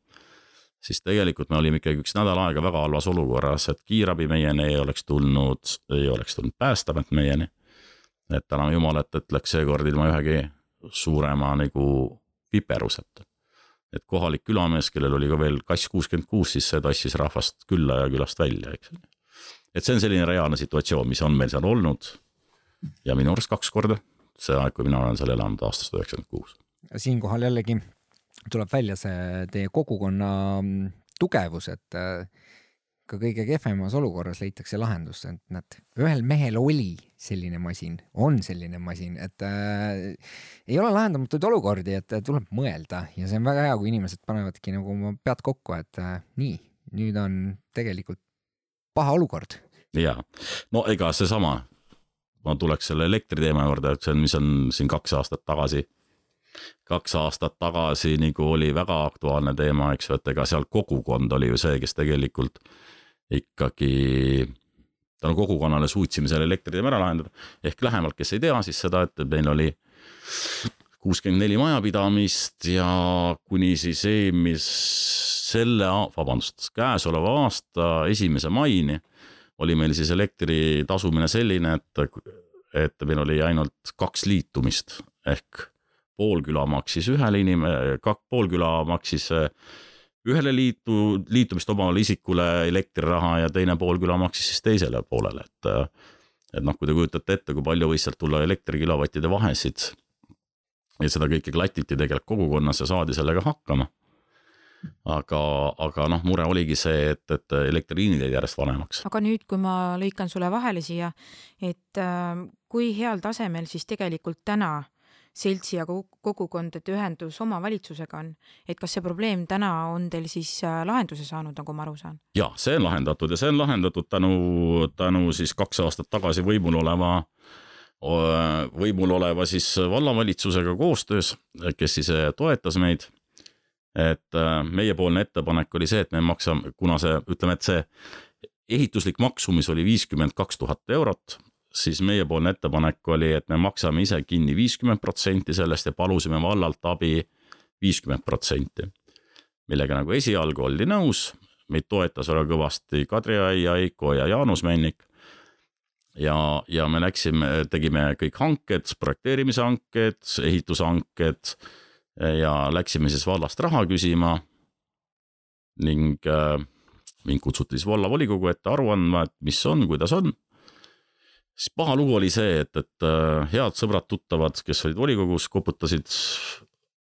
siis tegelikult me olime ikkagi üks nädal aega väga halvas olukorras, et kiirabi meieni ei oleks tulnud, ei oleks tulnud Päästeamet meieni. et täname Jumalat, et läks seekord ilma ühegi suurema nagu viperuseta. et kohalik külamees, kellel oli ka veel kass kuuskümmend kuus, siis see tassis rahvast külla ja külast välja, eks. et see on selline reaalne situatsioon, mis on meil seal olnud ja minu arust kaks korda see aeg, kui mina olen seal elanud aastast üheksakümmend kuus. siinkohal jällegi tuleb välja see teie kogukonna mm, tugevus, et äh, ka kõige kehvemas olukorras leitakse lahendus, et näed, ühel mehel oli selline masin, on selline masin, et äh, ei ole lahendamatuid olukordi, et tuleb mõelda ja see on väga hea, kui inimesed panevadki nagu oma pead kokku, et äh, nii, nüüd on tegelikult paha olukord. ja no ega seesama ma tuleks selle elektriteema juurde, et see on, mis on siin kaks aastat tagasi. kaks aastat tagasi nagu oli väga aktuaalne teema, eks ju, et ega seal kogukond oli ju see, kes tegelikult ikkagi tänu kogukonnale suutsime selle elektriteema ära lahendada. ehk lähemalt, kes ei tea, siis seda, et meil oli kuuskümmend neli majapidamist ja kuni siis eelmis, selle, vabandust, käesoleva aasta esimese maini oli meil siis elektri tasumine selline, et, et meil oli ainult kaks liitumist ehk pool küla maksis ühele inime-, pool küla maksis eh, ühele liitu, liitumist omavale isikule elektriraha ja teine pool küla maksis siis teisele poolele, et eh, et noh, kui te kujutate ette, kui palju võis sealt tulla elektrikilovattide vahesid. Ja seda kõike klatiti tegelikult kogukonnas ja saadi sellega hakkama aga, aga noh, mure oligi see, et, et elektriliinid jäid järjest vanemaks. aga nüüd, kui ma lõikan sulle vahele siia, et äh, kui heal tasemel siis tegelikult täna seltsi ja kogukondade ühendus omavalitsusega on, et kas see probleem täna on teil siis äh, lahenduse saanud, nagu ma aru saan? ja see on lahendatud ja see on lahendatud tänu, tänu siis kaks aastat tagasi võimul oleva võimul oleva siis vallavalitsusega koostöös, kes siis äh, toetas meid et äh, meiepoolne ettepanek oli see, et me maksame, kuna see, ütleme, et see ehituslik maksumus oli viiskümmend kaks tuhat eurot, siis meiepoolne ettepanek oli, et me maksame ise kinni viiskümmend protsenti sellest ja palusime vallalt abi viiskümmend protsenti. millega nagu esialgu oldi nõus, meid toetas väga kõvasti Kadri Aia, Eiko ja Jaanus Männik. ja, ja me läksime, tegime kõik hanked, projekteerimise hanked, ehitushanked ja läksime siis vallast raha küsima. ning äh, mind kutsuti siis vallavolikogu ette aru andma, et mis on, kuidas on siis paha lugu oli see, et, et äh, head sõbrad-tuttavad, kes olid volikogus, koputasid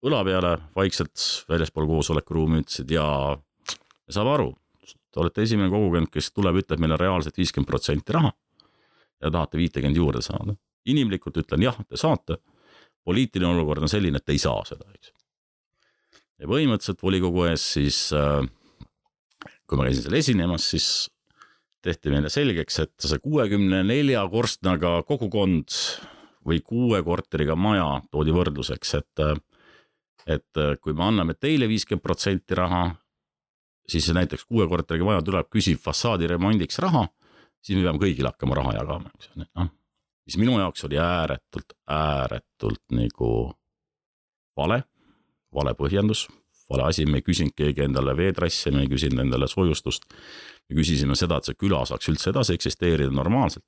õla peale vaikselt väljaspool koosolekuruumi, ütlesid ja me saame aru, te olete esimene kogukond, kes tuleb, ütleb meile reaalselt viiskümmend protsenti raha ja tahate viitekümmet juurde saada. inimlikult ütlen jah, te saate. Poliitiline olukord on selline, et ei saa seda, eks. ja põhimõtteliselt volikogu ees siis, äh, kui ma käisin seal esinemas, siis tehti meile selgeks, et see kuuekümne nelja korstnaga kogukond või kuue korteriga maja toodi võrdluseks, et et kui me anname teile viiskümmend protsenti raha, siis näiteks kuue korteriga maja tuleb, küsib fassaadi remondiks raha, siis me peame kõigile hakkama raha jagama, eks ju, noh. Mis minu jaoks oli ääretult, ääretult nagu vale, vale põhjendus, vale asi, me ei küsinud keegi endale veetrasse, me ei küsinud endale soojustust me küsisime seda, et see küla saaks üldse edasi eksisteerida normaalselt.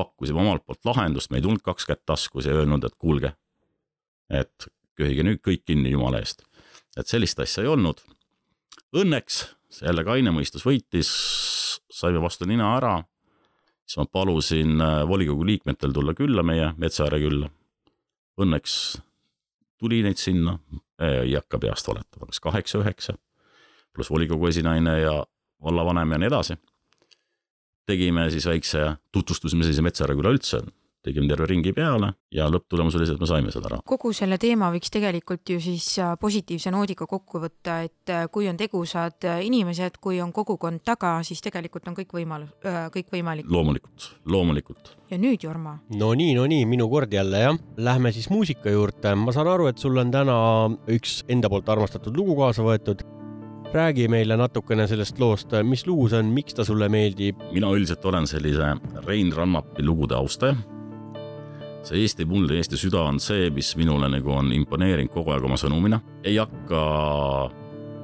pakkusime omalt poolt lahendust, me ei tulnud kaks kätt taskus ja öelnud, et kuulge, et köhige nüüd kõik kinni jumala eest. et sellist asja ei olnud. Õnneks jälle kaine mõistus võitis, saime vastu nina ära. Siis ma palusin äh, volikogu liikmetel tulla külla meie Metsaääre külla. Õnneks tuli neid sinna, ei hakka peast valetama, kas kaheksa-üheksa, pluss volikogu esinaine ja vallavanem ja nii edasi. tegime siis väikse, tutvustasime siis Metsaära küla üldse, tegime terve ringi peale ja lõpptulemus oli see, et me saime seda raha. kogu selle teema võiks tegelikult ju siis äh, positiivse noodiga kokku võtta, et äh, kui on tegusad äh, inimesed, kui on kogukond taga, siis tegelikult on kõik võimalus, kõik võimalik. loomulikult, loomulikult. ja nüüd, Jorma? no nii, no nii, minu kord jälle jah. Lähme siis muusika juurde. ma saan aru, et sul on täna üks enda poolt armastatud lugu kaasa võetud räägi meile natukene sellest loost, mis lugu see on, miks ta sulle meeldib? mina üldiselt olen sellise Rein Rannapi lugude austaja. See Eesti muld ja Eesti süda on see, mis minule nagu on imponeerinud kogu aeg oma sõnumina. ei hakka,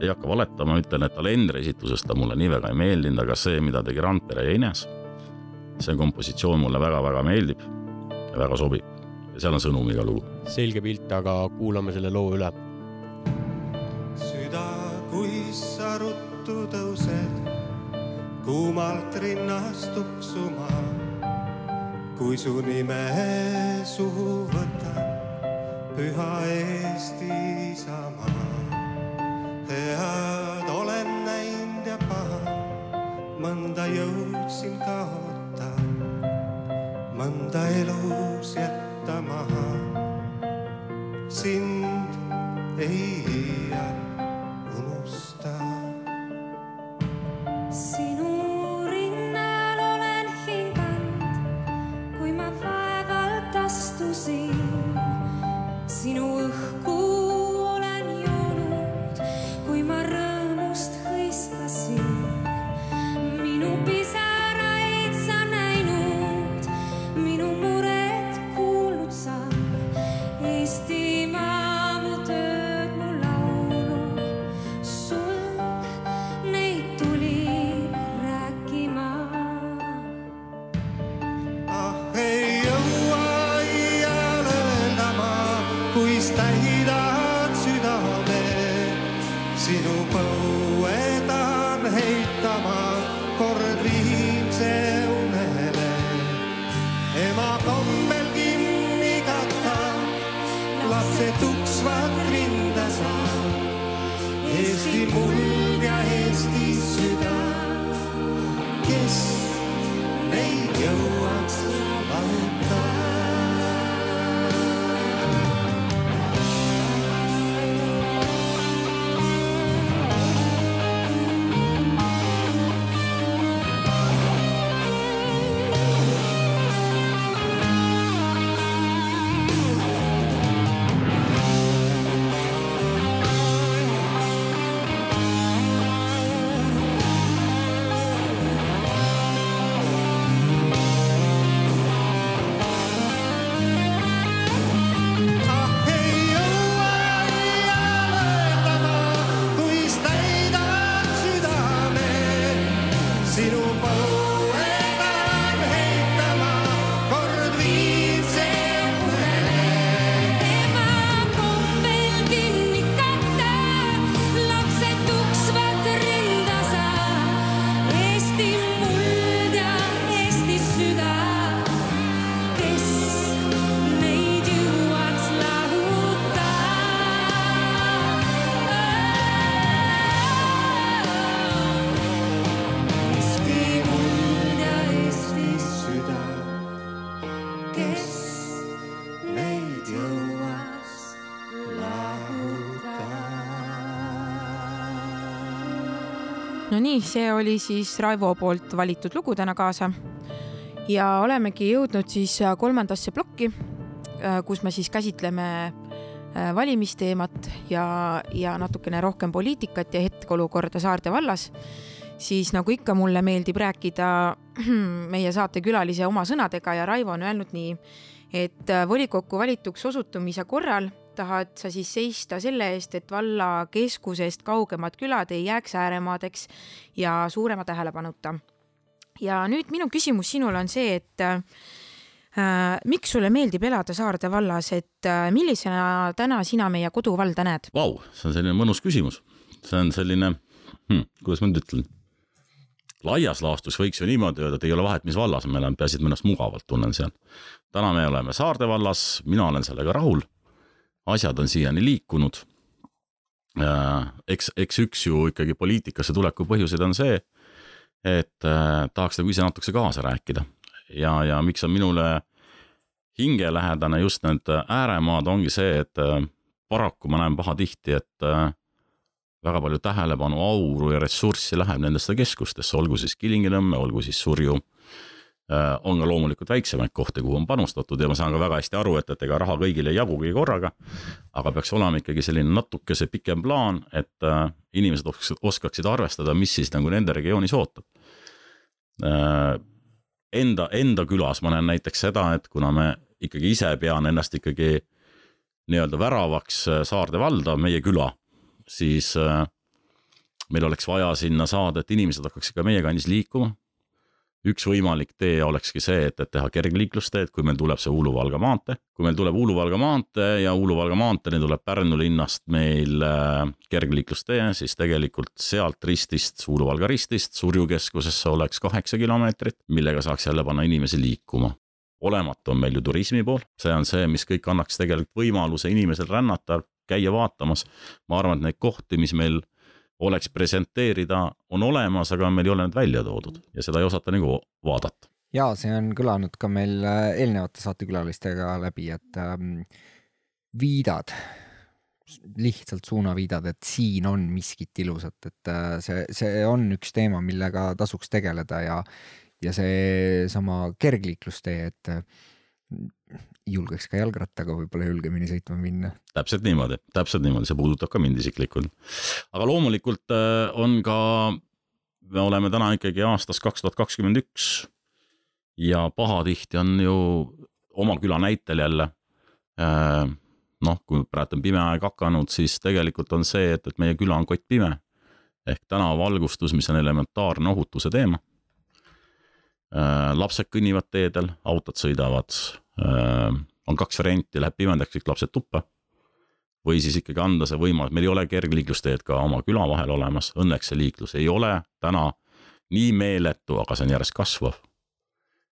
ei hakka valetama, ütlen, et Alendri esituses ta mulle nii väga ei meeldinud, aga see, mida tegi Randpere ja Ines, see kompositsioon mulle väga-väga meeldib ja väga sobib. ja seal on sõnumiga lugu. selge pilt, aga kuulame selle loo üle ruttu tõused kuumalt rinnast tuksuma. Kui su nime suhu võtan, püha Eesti Isamaa. head olen näinud ja paha, mõnda jõudsin kaota, mõnda elus jätta maha. sind ei iial sinu nii, see oli siis Raivo poolt valitud lugu täna kaasa. ja olemegi jõudnud siis kolmandasse plokki, kus me siis käsitleme äh, valimisteemat ja, ja natukene rohkem poliitikat ja hetkeolukorda Saarde vallas. siis nagu ikka, mulle meeldib rääkida meie saatekülalise oma sõnadega ja Raivo on öelnud nii, et äh, volikokku valituks osutumise korral tahad sa siis seista selle eest, et valla keskusest kaugemad külad ei jääks ääremaadeks ja suurema tähelepanuta. ja nüüd minu küsimus sinule on see, et äh, miks sulle meeldib elada Saarde vallas, et äh, millisena täna sina meie koduvalda näed? Vau, see on selline mõnus küsimus. see on selline hm,, kuidas ma nüüd ütlen, laias laastus võiks ju niimoodi öelda, et ei ole vahet, mis vallas me elame, peaasi, et ma ennast mugavalt tunnen seal. täna me oleme Saarde vallas, mina olen sellega rahul. Asjad on siiani liikunud. eks, eks üks ju ikkagi poliitikasse tuleku põhjuseid on see, et äh, tahaks nagu ise natukese kaasa rääkida ja, ja miks on minule hingelähedane just need ääremaad, ongi see, et äh, paraku ma näen pahatihti, et äh, väga palju tähelepanu, auru ja ressurssi läheb nendesse keskustesse, olgu siis Kilingi-Nõmme, olgu siis Surju. On ka loomulikult väiksemaid kohti, kuhu on panustatud ja ma saan ka väga hästi aru, et, et ega raha kõigile ei jagugi korraga. aga peaks olema ikkagi selline natukese pikem plaan, et äh, inimesed oskaksid, oskaksid arvestada, mis siis nagu nende regioonis ootab. Enda, enda külas ma näen näiteks seda, et kuna me ikkagi ise pean ennast ikkagi nii-öelda väravaks Saarde valda, meie küla siis äh, meil oleks vaja sinna saada, et inimesed hakkaksid ka meie kandis liikuma. Üks võimalik tee olekski see, et, et teha kergliiklusteed, kui meil tuleb see Uulu-Valga maantee. kui meil tuleb Uulu-Valga maantee ja Uulu-Valga maanteeni tuleb Pärnu linnast meil äh, kergliiklustee, siis tegelikult sealt ristist, Uulu-Valga ristist Surju keskusesse oleks kaheksa kilomeetrit, millega saaks jälle panna inimesi liikuma olematu on meil ju turismi pool, see on see, mis kõik annaks tegelikult võimaluse inimesel rännata, käia vaatamas. ma arvan, et neid kohti, mis meil oleks presenteerida, on olemas, aga meil ei ole need välja toodud ja seda ei osata nagu vaadata. ja see on kõlanud ka meil äh, eelnevate saatekülalistega läbi, et ähm, viidad, lihtsalt suunaviidad, et siin on miskit ilusat, et äh, see, see on üks teema, millega tasuks tegeleda ja ja seesama kergliiklustee, et julgeks ka jalgrattaga võib-olla julgemini sõitma minna. täpselt niimoodi, täpselt niimoodi, see puudutab ka mind isiklikult. aga loomulikult äh, on ka, me oleme täna ikkagi aastas kaks tuhat kakskümmend üks ja pahatihti on ju oma küla näitel jälle äh, noh, kui praegu on pime aeg hakanud, siis tegelikult on see, et, et meie küla on kottpime ehk tänavavalgustus, mis on elementaarne ohutuse teema Äh, lapsed kõnnivad teedel, autod sõidavad, on kaks varianti, läheb pimedaks, kõik lapsed tuppa. või siis ikkagi anda see võimalus, meil ei ole kergliiklusteed ka oma küla vahel olemas, õnneks see liiklus ei ole täna nii meeletu, aga see on järjest kasvav.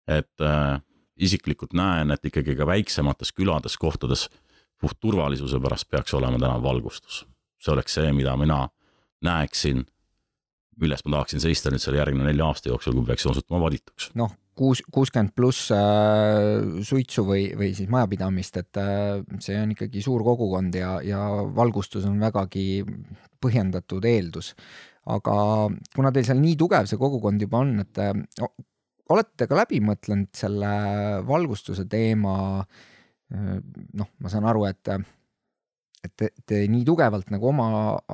et äh, isiklikult näen, et ikkagi ka väiksemates külades, kohtades puht turvalisuse pärast peaks olema täna valgustus. see oleks see, mida mina näeksin milles ma tahaksin seista nüüd selle järgmine nelja aasta jooksul, kui peaks osutuma valituks. noh, kuus, kuuskümmend pluss äh, suitsu või, või siis majapidamist, et äh, see on ikkagi suur kogukond ja, ja valgustus on vägagi põhjendatud eeldus. aga kuna teil seal nii tugev see kogukond juba on, et äh, olete ka läbi mõtlenud selle valgustuse teema noh, ma saan aru, et et te, te nii tugevalt nagu oma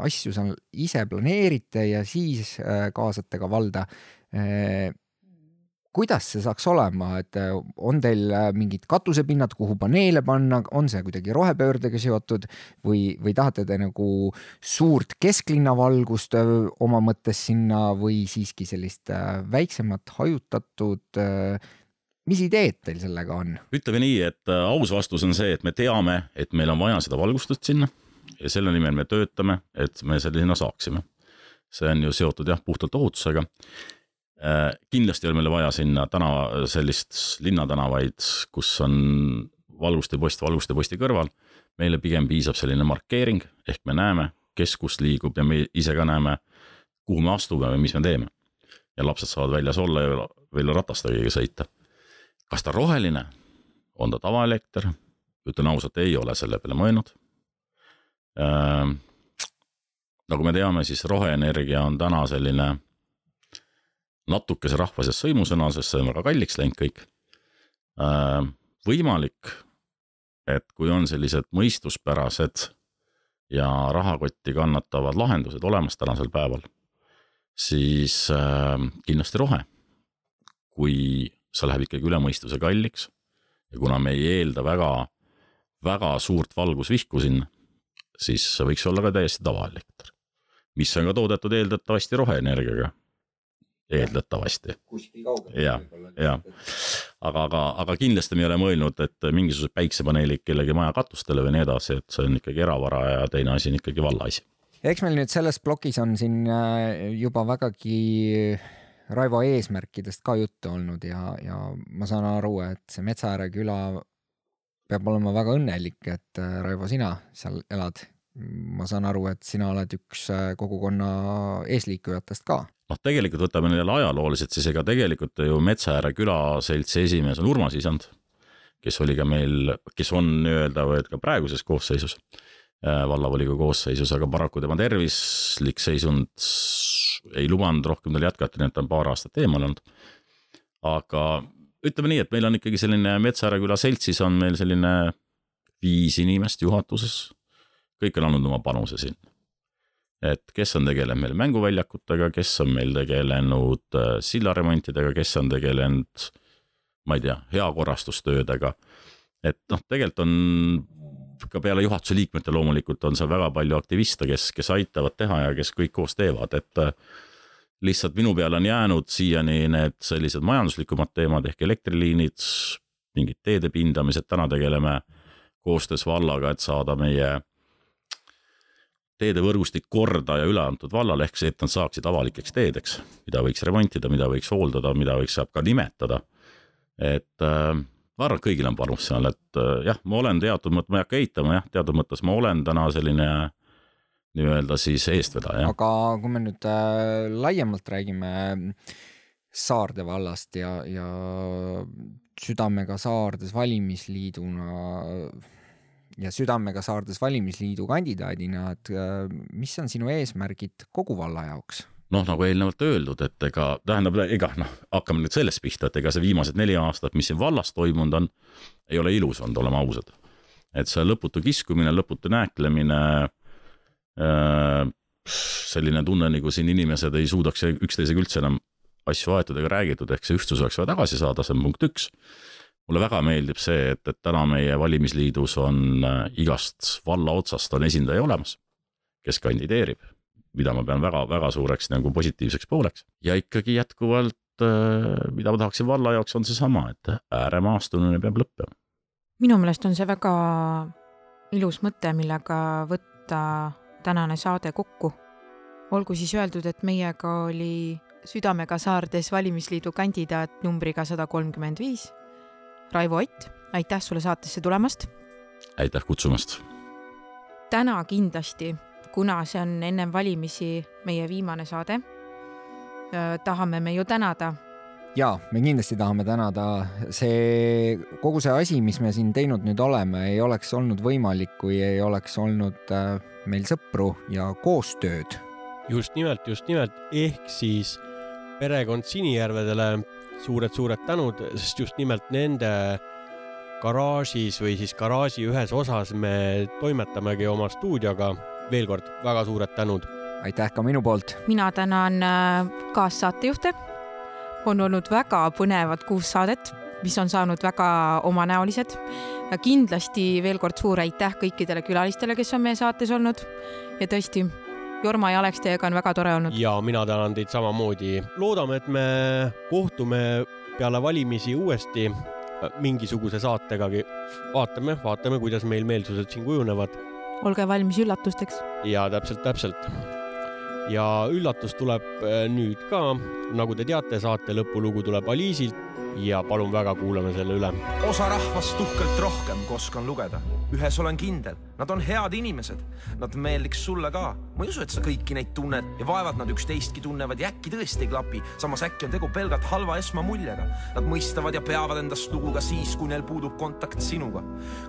asju seal ise planeerite ja siis kaasate ka valda. Kuidas see saaks olema, et äh, on teil äh, mingid katusepinnad, kuhu paneele panna, on see kuidagi rohepöördega seotud või, või tahate te nagu suurt kesklinna valgust äh, oma mõttes sinna või siiski sellist väiksemat hajutatud mis ideed teil sellega on? ütleme nii, et aus vastus on see, et me teame, et meil on vaja seda valgustust sinna ja selle nimel me töötame, et me selle sinna saaksime. see on ju seotud jah, puhtalt ohutusega. Kindlasti on meile vaja sinna tänava, sellist linnatänavaid, kus on valgustepost valgusteposti kõrval. meile pigem piisab selline markeering, ehk me näeme, kes kus liigub ja me ise ka näeme, kuhu me astume või mis me teeme. ja lapsed saavad väljas olla ja veel ratastega sõita kas ta roheline, on ta tavaelekter, ütlen ausalt, ei ole selle peale mõelnud äh,. nagu me teame, siis roheenergia on täna selline natukese rahva seas sõimusõna, sest see on väga kalliks läinud kõik äh,. võimalik, et kui on sellised mõistuspärased ja rahakotti kannatavad lahendused olemas tänasel päeval, siis äh, kindlasti rohe. kui see läheb ikkagi üle mõistuse kalliks. ja kuna me ei eelda väga, väga suurt valgusvihku sinna, siis see võiks olla ka täiesti tavaelekter, mis on ka toodetud eeldatavasti roheenergiaga. Eeldatavasti. Jah, jah. aga, aga, aga kindlasti me ei ole mõelnud, et mingisugused päiksepaneelid kellegi maja katustele või nii edasi, et see on ikkagi eravara ja teine asi on ikkagi valla asi. eks meil nüüd selles plokis on siin äh, juba vägagi Raivo eesmärkidest ka juttu olnud ja, ja ma saan aru, et see Metsaääre küla peab olema väga õnnelik, et äh, Raivo, sina seal elad. Ma saan aru, et sina oled üks äh, kogukonna eesliikujatest ka. noh, tegelikult võtame jälle ajalooliselt, siis ega tegelikult ju Metsaääre külaseltsi esimees on Urmas Isand, kes oli ka meil, kes on nii-öelda et ka praeguses koosseisus, vallavolikogu koosseisus, aga paraku tema tervislik seisund ei lubanud rohkem tal jätkata, nii et ta on paar aastat eemal olnud. aga ütleme nii, et meil on ikkagi selline Metsaääre küla seltsis on meil selline viis inimest juhatuses. Kõik on andnud oma panuse siin. et kes on tegelenud meil mänguväljakutega, kes on meil tegelenud äh, sillaremontidega, kes on tegelenud, ma ei tea, heakorrastustöödega. et noh, tegelikult on ka peale juhatuse liikmete loomulikult on seal väga palju aktiviste, kes, kes aitavad teha ja kes kõik koos teevad, et äh, lihtsalt minu peale on jäänud siiani need sellised majanduslikumad teemad ehk elektriliinid, mingid teede pindamised, täna tegeleme koostöös vallaga, et saada meie teedevõrgustik korda ja üle antud vallale, ehk see, et nad saaksid avalikeks teedeks, mida võiks remontida, mida võiks hooldada, mida võiks, saab ka nimetada. et äh, ma arvan, et kõigil on panus seal, et äh, jah, ma olen teatud mõttes, ma ei hakka eitama jah, teatud mõttes ma olen täna selline nii-öelda siis eestvedaja. aga kui me nüüd äh, laiemalt räägime Saarde vallast ja, ja Südamega Saardes valimisliiduna ja Südamega Saardes valimisliidu kandidaadina, et äh, mis on sinu eesmärgid kogu valla jaoks? noh, nagu eelnevalt öeldud, et ega tähendab, ega noh, hakkame nüüd sellest pihta, et ega see viimased neli aastat, mis siin vallas toimunud on, ei ole ilus olnud, oleme ausad. et see lõputu kiskumine, lõputu nääklemine äh,, selline tunne, nagu siin inimesed ei suudaks üksteisega üldse enam asju aetud ega räägitud, ehk see ühtsus oleks vaja tagasi saada, see on punkt üks. Mulle väga meeldib see, et, et täna meie valimisliidus on äh, igast valla otsast on esindaja olemas, kes kandideerib mida ma pean väga-väga suureks nagu positiivseks pooleks ja ikkagi jätkuvalt, mida ma tahaksin valla jaoks, on seesama, et ääremaastumine peab lõppema. minu meelest on see väga ilus mõte, millega võtta tänane saade kokku. olgu siis öeldud, et meiega oli Südamega Saardes valimisliidu kandidaat numbriga sada kolmkümmend viis, Raivo Ott, aitäh sulle saatesse tulemast. aitäh kutsumast. täna kindlasti kuna see on ennem valimisi meie viimane saade, tahame me ju tänada. ja me kindlasti tahame tänada, see kogu see asi, mis me siin teinud nüüd oleme, ei oleks olnud võimalik, kui ei oleks olnud meil sõpru ja koostööd. just nimelt, just nimelt, ehk siis perekond Sinijärvedele suured-suured tänud, sest just nimelt nende garaažis või siis garaaži ühes osas me toimetamegi oma stuudioga veel kord väga suured tänud. aitäh ka minu poolt. mina tänan kaassaatejuhte on olnud väga põnevad kuus saadet, mis on saanud väga omanäolised ja kindlasti veel kord suur aitäh kõikidele külalistele, kes on meie saates olnud ja tõesti, Jorma ja Alex, teiega on väga tore olnud. ja mina tänan teid samamoodi. loodame, et me kohtume peale valimisi uuesti äh, mingisuguse saategagi. vaatame, vaatame, kuidas meil meelsused siin kujunevad olge valmis üllatusteks. ja täpselt, täpselt. ja üllatus tuleb äh, nüüd ka, nagu te teate, saate lõpulugu tuleb Aliisilt ja palun väga, kuulame selle üle. osa rahvast uhkelt rohkem, kui oskan lugeda. ühes olen kindel, nad on head inimesed. Nad meeldiks sulle ka. ma ei usu, et sa kõiki neid tunned ja vaevalt nad üksteistki tunnevad ja äkki tõesti ei klapi. samas äkki on tegu pelgalt halva esmamuljega. Nad mõistavad ja peavad endast lugu ka siis, kui neil puudub kontakt sinuga.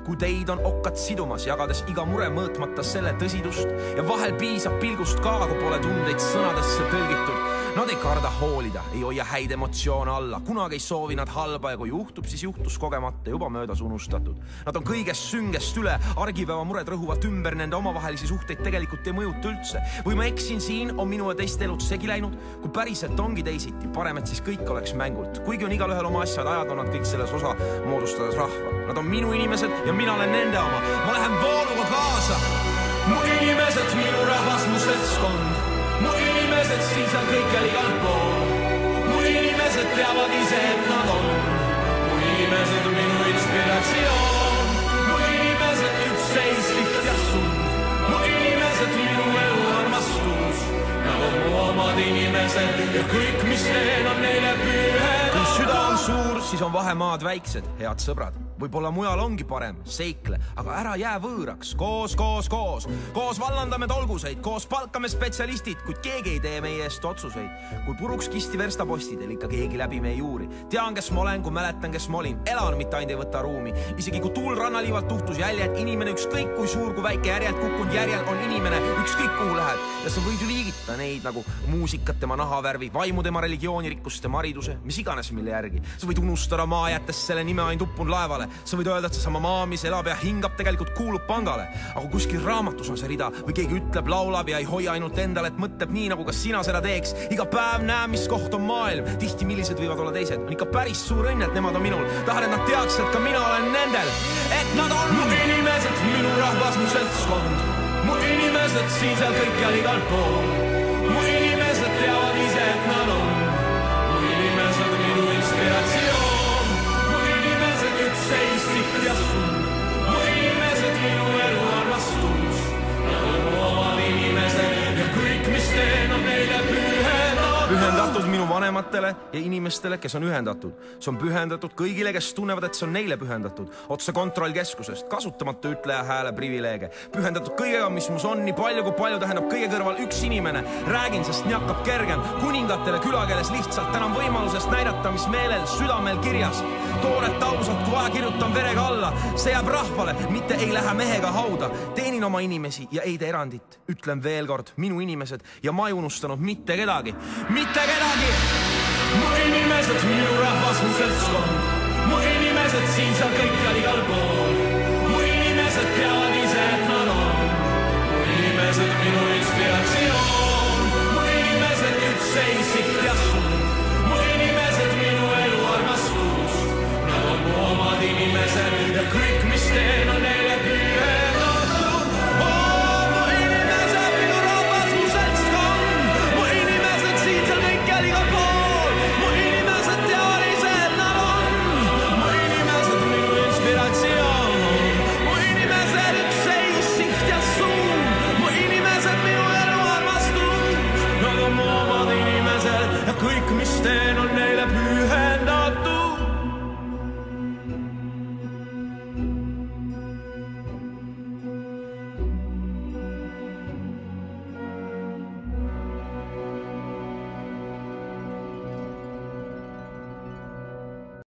kui teid on okkad sidumas, jagades iga mure mõõtmata selle tõsidust ja vahel piisab pilgust ka, kui pole tundeid sõnadesse tõlgitud Nad ei karda hoolida, ei hoia häid emotsioone alla, kunagi ei soovi nad halba ja kui juhtub, siis juhtus kogemata juba möödas unustatud. Nad on kõigest süngest üle, argipäeva mured rõhuvad ümber, nende omavahelisi suhteid tegelikult ei mõjuta üldse. või ma eksin siin, on minu ja teiste elud segi läinud, kui päriselt ongi teisiti, parem, et siis kõik oleks mängult. kuigi on igalühel oma asjad, ajad on nad kõik selles osa, moodustades rahva. Nad on minu inimesed ja mina olen nende oma, ma lähen vooluga kaasa. mu inimesed, minu rahvas, mu seltskond siin seal kõikjal igal pool. mu inimesed teavad ise, et nad on. mu inimesed on minu inspiratsioon. mu inimesed üksteis liht ja sund. mu inimesed minu elu armastus. Nad on mu omad inimesed ja kõik, mis teen, on neile pühe. kui süda on suur, siis on vahemaad väiksed, head sõbrad võib-olla mujal ongi parem, seikle, aga ära jää võõraks, koos, koos, koos, koos vallandame tolguseid, koos palkame spetsialistid, kuid keegi ei tee meie eest otsuseid. kui puruks kisti verstapostidel ikka keegi läbi meie juuri, tean, kes ma olen, kui mäletan, kes ma olin, elan, mitte ainult ei võta ruumi. isegi kui tuul rannaliivalt tuhtus jäljed, inimene ükskõik kui suur, kui väike järjelt kukkunud järjel on inimene, ükskõik kuhu lähed ja sa võid ju liigitada neid nagu muusikat, tema nahavärvi, vaimu, tema religiooni, rikkust, tema hariduse, mis iganes, mille järgi. sa võid unustada maa, jättes selle nime ainult uppunud laevale sa võid öelda, et seesama maa, mis elab ja hingab, tegelikult kuulub pangale. aga kuskil raamatus on see rida või keegi ütleb, laulab ja ei hoia ainult endale, et mõtleb nii, nagu ka sina seda teeks. iga päev näe, mis koht on maailm, tihti millised võivad olla teised. on ikka päris suur õnn, et nemad on minul. tahan, et nad teaks, et ka mina olen nendel, et nad on mu inimesed, minu rahvas, mu seltskond. mu inimesed siin-seal kõikjal igal pool. Pühendatud. minu vanematele ja inimestele, kes on ühendatud. see on pühendatud kõigile, kes tunnevad, et see on neile pühendatud. otse kontrollkeskusest, kasutamata ütleja hääle privileege. pühendatud kõigega, mis mus on, nii palju kui palju tähendab kõige kõrval üks inimene. räägin, sest nii hakkab kergem. kuningatele külakeeles lihtsalt tänan võimalusest näidata, mis meelel, südamel kirjas. Tooret ausalt, kui vaja, kirjutan verega alla. see jääb rahvale, mitte ei lähe mehega hauda. teenin oma inimesi ja ei tee erandit. ütlen veel kord, minu inimesed ja ma ei unustanud mitte kedagi mitte kedagi. mu inimesed, minu rahvas, mu seltskond, mu inimesed siin-seal kõikjal igal pool. mu inimesed teavad ise, et nad on. mu inimesed, minu inspiratsioon, mu inimesed, üksteis siht ja sund. Mu omad inimesed ja kõik, mis teen, on